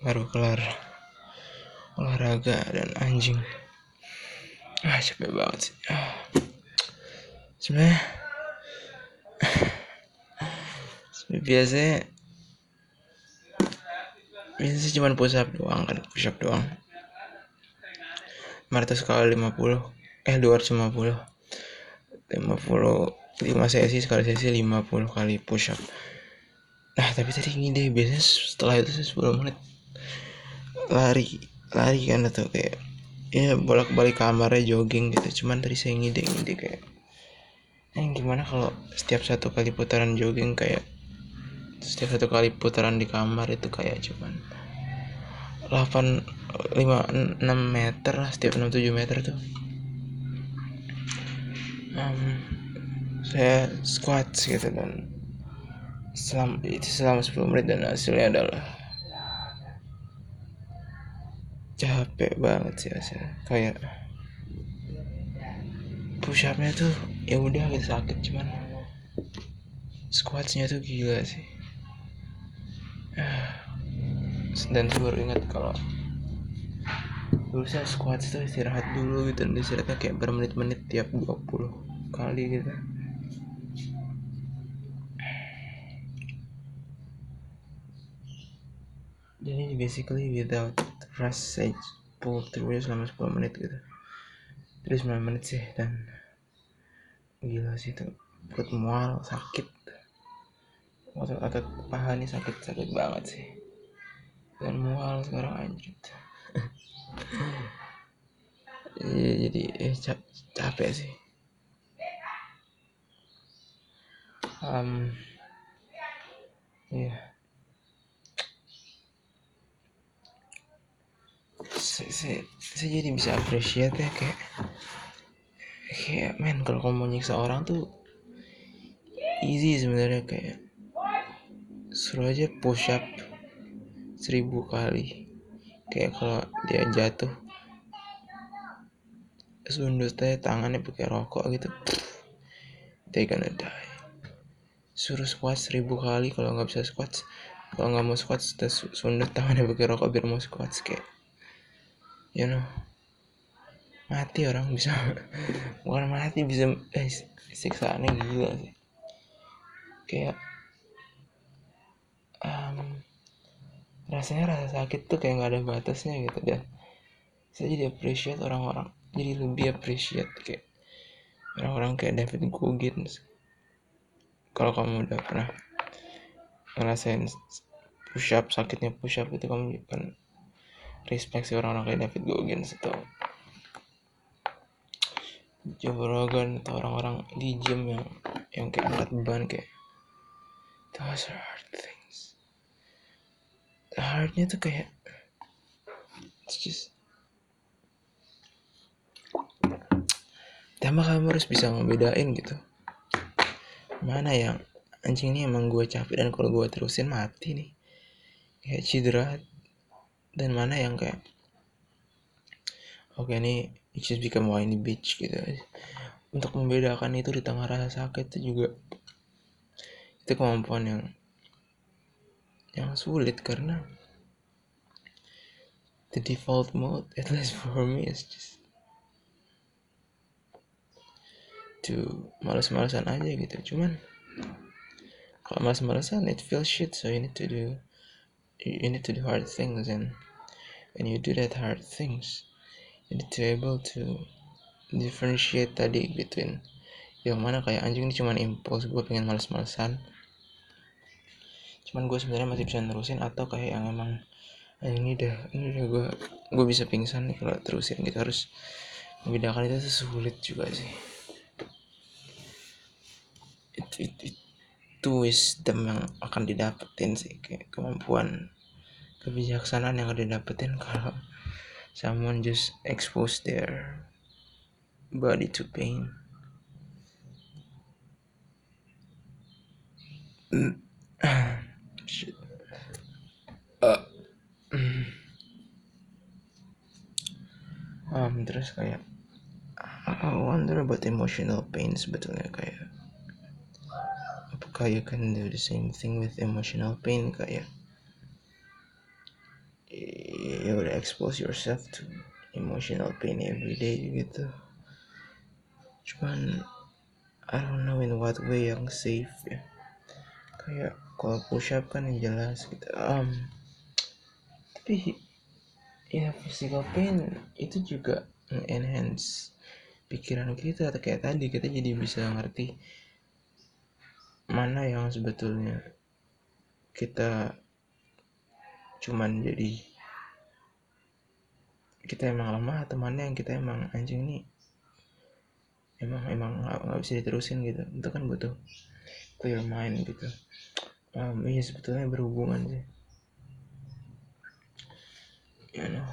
baru kelar olahraga dan anjing. Ah capek banget sih. Ah. sebenarnya biasanya biasanya cuma push up doang kan push up doang. 500 kali 50 eh 250 50 5 sesi sekali sesi 50 kali push up. Nah tapi tadi ini deh biasanya setelah itu saya 10 menit lari lari kan atau kayak ya bolak balik kamarnya jogging gitu. Cuman tadi saya ngide ngide kayak eh gimana kalau setiap satu kali putaran jogging kayak setiap satu kali putaran di kamar itu kayak cuman 8 5 6 meter lah setiap 6 7 meter tuh. Um, saya squat gitu dan selama itu selama 10 menit dan hasilnya adalah capek banget sih hasilnya kayak push upnya tuh ya udah gitu sakit cuman squatnya tuh gila sih. Dan saya baru ingat kalau dulu saya squat itu istirahat dulu gitu dan istirahatnya kayak bermenit-menit tiap 20 kali gitu. Jadi basically without rest saya pull through selama 10 menit gitu. Terus 9 menit sih dan gila sih tuh perut mual sakit. Otot otot paha ini sakit sakit banget sih. Dan mual sekarang anjir ya, jadi eh, cap capek sih. Um, ya yeah. Saya, saya, jadi bisa appreciate ya kayak kayak men kalau kamu mau nyiksa orang tuh easy sebenarnya kayak suruh aja push up seribu kali. Kayak kalau dia jatuh sundut aja tangannya pakai rokok gitu they gonna die. Suruh squat seribu kali kalau nggak bisa squat kalau nggak mau squat sundut tangannya pakai rokok biar mau squat kayak you know. Mati orang bisa bukan mati bisa eh siksaannya gila sih. Kayak um, rasanya rasa sakit tuh kayak nggak ada batasnya gitu dan saya jadi appreciate orang-orang jadi lebih appreciate kayak orang-orang kayak David Goggins. Kalau kamu udah pernah ngerasain push up sakitnya push up itu kamu kan respect sih orang-orang kayak David Goggins atau Joe Rogan atau orang-orang di gym yang yang kayak angkat beban kayak those are hard things. Hardnya tuh kayak it's just Tambah kamu harus bisa ngebedain gitu. Mana yang anjing ini emang gue capek dan kalau gue terusin mati nih. Kayak cedera Dan mana yang kayak Oke nih it just become whiny bitch gitu. Untuk membedakan itu di tengah rasa sakit itu juga Itu kemampuan yang Yang sulit karena the default mode at least for me is just to males-malesan aja gitu. Cuman kalau males-malesan it feels shit so you need to do you need to do hard things and when you do that hard things you need to able to differentiate tadi between yang mana kayak anjing ini cuman impuls gue pengen males-malesan. Cuman gue sebenarnya masih bisa nerusin atau kayak yang emang nah, ini dah ini udah gue gue bisa pingsan nih kalau terusin kita harus membedakan itu sulit juga sih. Itu it, it, itu wisdom yang akan didapetin sih kayak kemampuan kebijaksanaan yang akan didapetin kalau someone just expose their body to pain Shit. Uh. um, terus kayak I wonder about emotional pain sebetulnya kayak apakah you can do the same thing with emotional pain kayak expose yourself to emotional pain every day gitu. Cuman I don't know in what way yang safe ya. Kayak kalau push up kan yang jelas gitu. Um, tapi ya physical pain itu juga enhance pikiran kita kayak tadi kita jadi bisa ngerti mana yang sebetulnya kita cuman jadi kita emang lemah atau mana yang kita emang anjing nih emang emang nggak bisa diterusin gitu. Itu kan butuh clear mind gitu. Um, iya sebetulnya berhubungan sih. You know.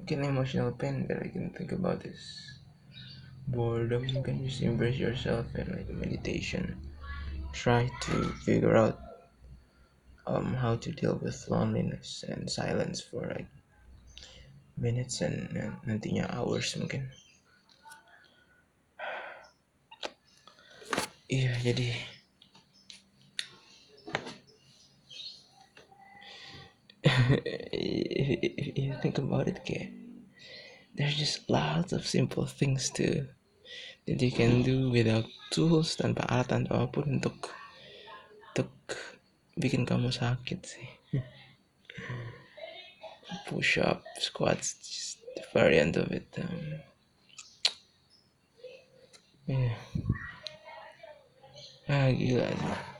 Mungkin emotional pain that I can think about is boredom. You can just embrace yourself and like meditation try to figure out um, how to deal with loneliness and silence for like minutes and, and nantinya hours mungkin iya jadi if you think about it kayak there's just lots of simple things to you can do without tools tanpa alat tanpa apa pun untuk untuk bikin kamu sakit sih. Push up squats just the variant of it um, yeah. Ah gila sih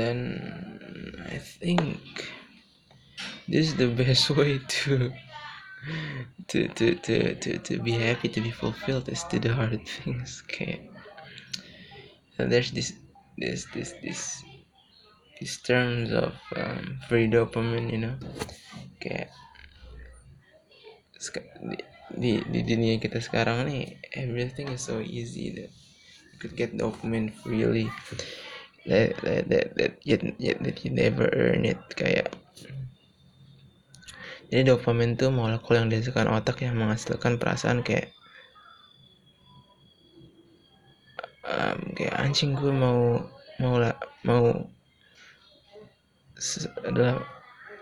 then I think this is the best way to to to to to, to be happy to be fulfilled is to do hard things okay? So there's this this this this these terms of um, free dopamine you know? Kayak di, di, di dunia kita sekarang nih everything is so easy that you could get dopamine freely that that that, that yet that you never earn it kayak. Jadi dopamin tuh molekul yang dihasilkan otak yang menghasilkan perasaan kayak um, kayak anjing gue mau mau lah mau adalah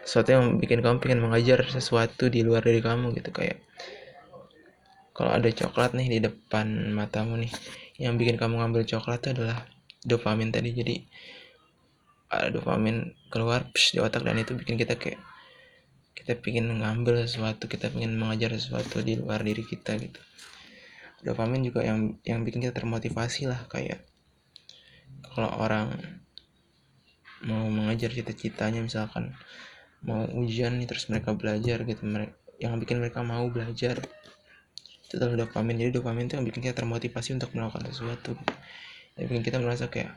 sesuatu yang bikin kamu pengen mengajar sesuatu di luar dari kamu gitu kayak kalau ada coklat nih di depan matamu nih yang bikin kamu ngambil coklat itu adalah dopamin tadi. Jadi ada dopamin keluar psh, di otak dan itu bikin kita kayak kita pengen ngambil sesuatu kita pengen mengajar sesuatu di luar diri kita gitu. Dopamin juga yang yang bikin kita termotivasi lah kayak kalau orang mau mengajar cita-citanya misalkan mau ujian nih terus mereka belajar gitu. Mereka yang bikin mereka mau belajar itu adalah dopamin. Jadi dopamin itu yang bikin kita termotivasi untuk melakukan sesuatu yang bikin kita merasa kayak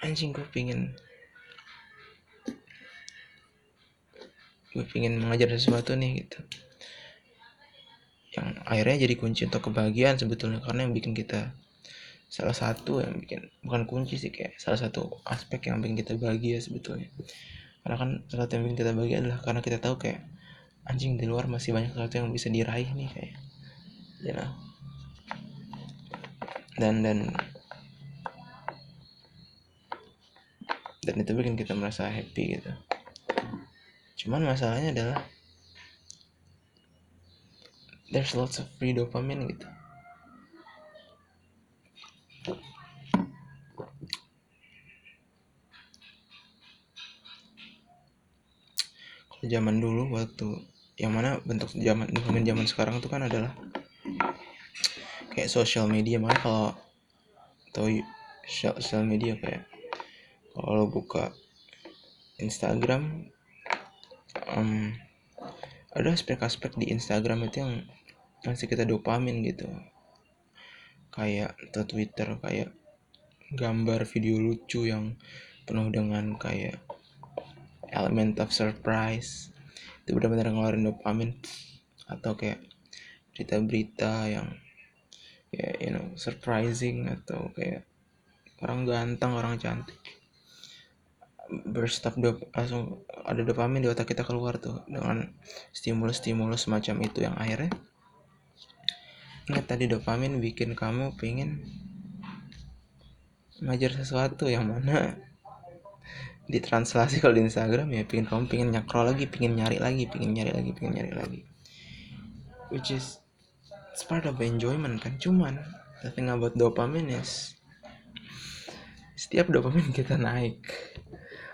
anjing gue pingin gue pingin mengajar sesuatu nih gitu. Yang akhirnya jadi kunci untuk kebahagiaan sebetulnya karena yang bikin kita salah satu yang bikin bukan kunci sih kayak salah satu aspek yang bikin kita bahagia sebetulnya. Karena kan salah satu yang bikin kita bahagia adalah karena kita tahu kayak anjing di luar masih banyak sesuatu yang bisa diraih nih kayak you know dan dan dan itu bikin kita merasa happy gitu. Cuman masalahnya adalah there's lots of free dopamine gitu. Kalau zaman dulu waktu yang mana bentuk zaman zaman sekarang itu kan adalah kayak sosial media makanya kalau tahu sosial media kayak kalau buka Instagram um, ada aspek-aspek di Instagram itu yang masih kita dopamin gitu. Kayak atau Twitter kayak gambar video lucu yang penuh dengan kayak element of surprise. Itu benar-benar ngeluarin dopamin. Atau kayak berita-berita yang kayak you know surprising atau kayak orang ganteng orang cantik. Burst up dop langsung ada dopamin di otak kita keluar tuh dengan stimulus-stimulus semacam itu yang akhirnya ingat tadi dopamin bikin kamu pengen ngajar sesuatu yang mana ditranslasi kalau di Instagram ya pengen kamu pengen nyakrol lagi pengen nyari lagi pengen nyari lagi pengen nyari lagi. Which is it's part of enjoyment kan cuman the thing about dopamine is setiap dopamin kita naik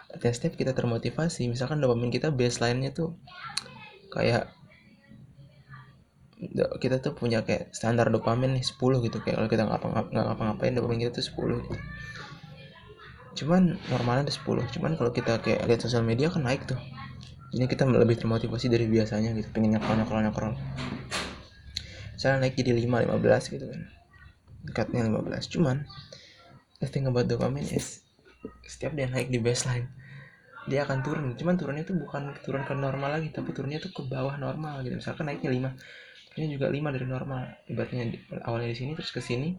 artinya setiap kita termotivasi misalkan dopamin kita baseline-nya tuh kayak kita tuh punya kayak standar dopamin nih 10 gitu kayak kalau kita nggak ngapa-ngapain dopamin kita tuh 10 gitu. Cuman normalnya ada 10 cuman kalau kita kayak lihat sosial media kan naik tuh. Ini kita lebih termotivasi dari biasanya gitu pengen nyakrol nyakrol nyakrol misalnya naik jadi 5 15 gitu kan. Dekatnya 15 cuman the thing about dopamine is setiap dia naik di baseline dia akan turun. Cuman turunnya tuh bukan turun ke normal lagi tapi turunnya tuh ke bawah normal gitu. Misalkan naiknya 5 turunnya juga 5 dari normal. Ibaratnya awalnya di sini terus ke sini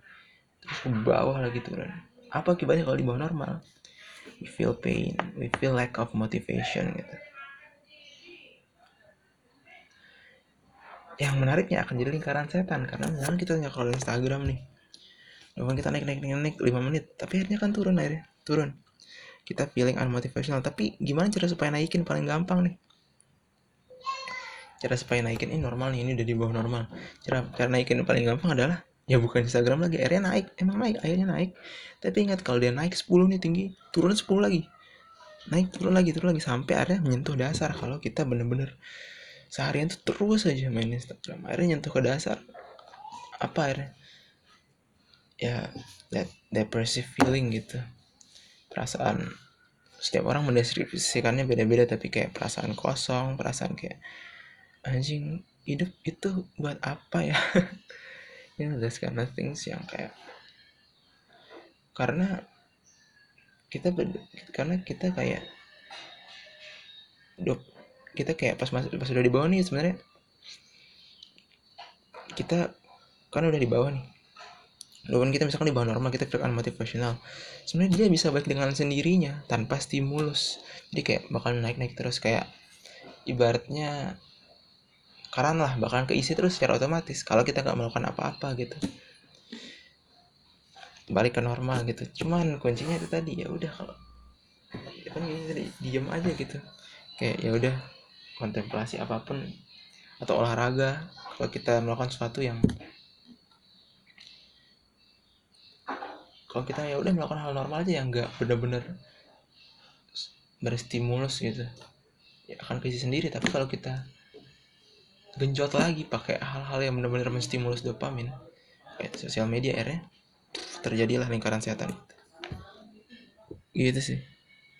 terus ke bawah lagi turun. Apa akibatnya kalau di bawah normal? We feel pain we feel lack of motivation gitu yang menariknya akan jadi lingkaran setan karena misalkan kita nyakrol Instagram nih Walaupun kita naik naik naik naik 5 menit, tapi akhirnya kan turun akhirnya, turun. Kita feeling unmotivational, tapi gimana cara supaya naikin paling gampang nih? Cara supaya naikin ini normal nih, ini udah di bawah normal. Cara cara naikin paling gampang adalah ya bukan Instagram lagi, akhirnya naik, emang naik, akhirnya naik. Tapi ingat kalau dia naik 10 nih tinggi, turun 10 lagi. Naik turun lagi, turun lagi sampai akhirnya menyentuh dasar kalau kita bener-bener seharian tuh terus aja main Instagram. Akhirnya nyentuh ke dasar. Apa akhirnya? Ya that depressive feeling gitu. Perasaan setiap orang mendeskripsikannya beda-beda tapi kayak perasaan kosong perasaan kayak anjing hidup itu buat apa ya? Ya know, that's kind of things yang kayak karena kita karena kita kayak kita kayak pas masuk pas udah di bawah nih sebenarnya. Kita kan udah di bawah nih. Walaupun kita misalkan di bawah normal kita feel unmotivational. Sebenarnya dia bisa balik dengan sendirinya tanpa stimulus. Jadi kayak bakal naik naik terus kayak ibaratnya karan lah bakalan keisi terus secara otomatis kalau kita nggak melakukan apa-apa gitu. Balik ke normal gitu. Cuman kuncinya itu tadi ya udah kalau kan tadi diem aja gitu. Kayak ya udah kontemplasi apa pun atau olahraga kalau kita melakukan sesuatu yang kalau kita ya udah melakukan hal normal aja yang nggak bener-bener berstimulus gitu ya akan keisi sendiri. Tapi kalau kita genjot lagi pakai hal-hal yang benar-benar menstimulus dopamin kayak sosial media akhirnya terjadilah lingkaran setan gitu sih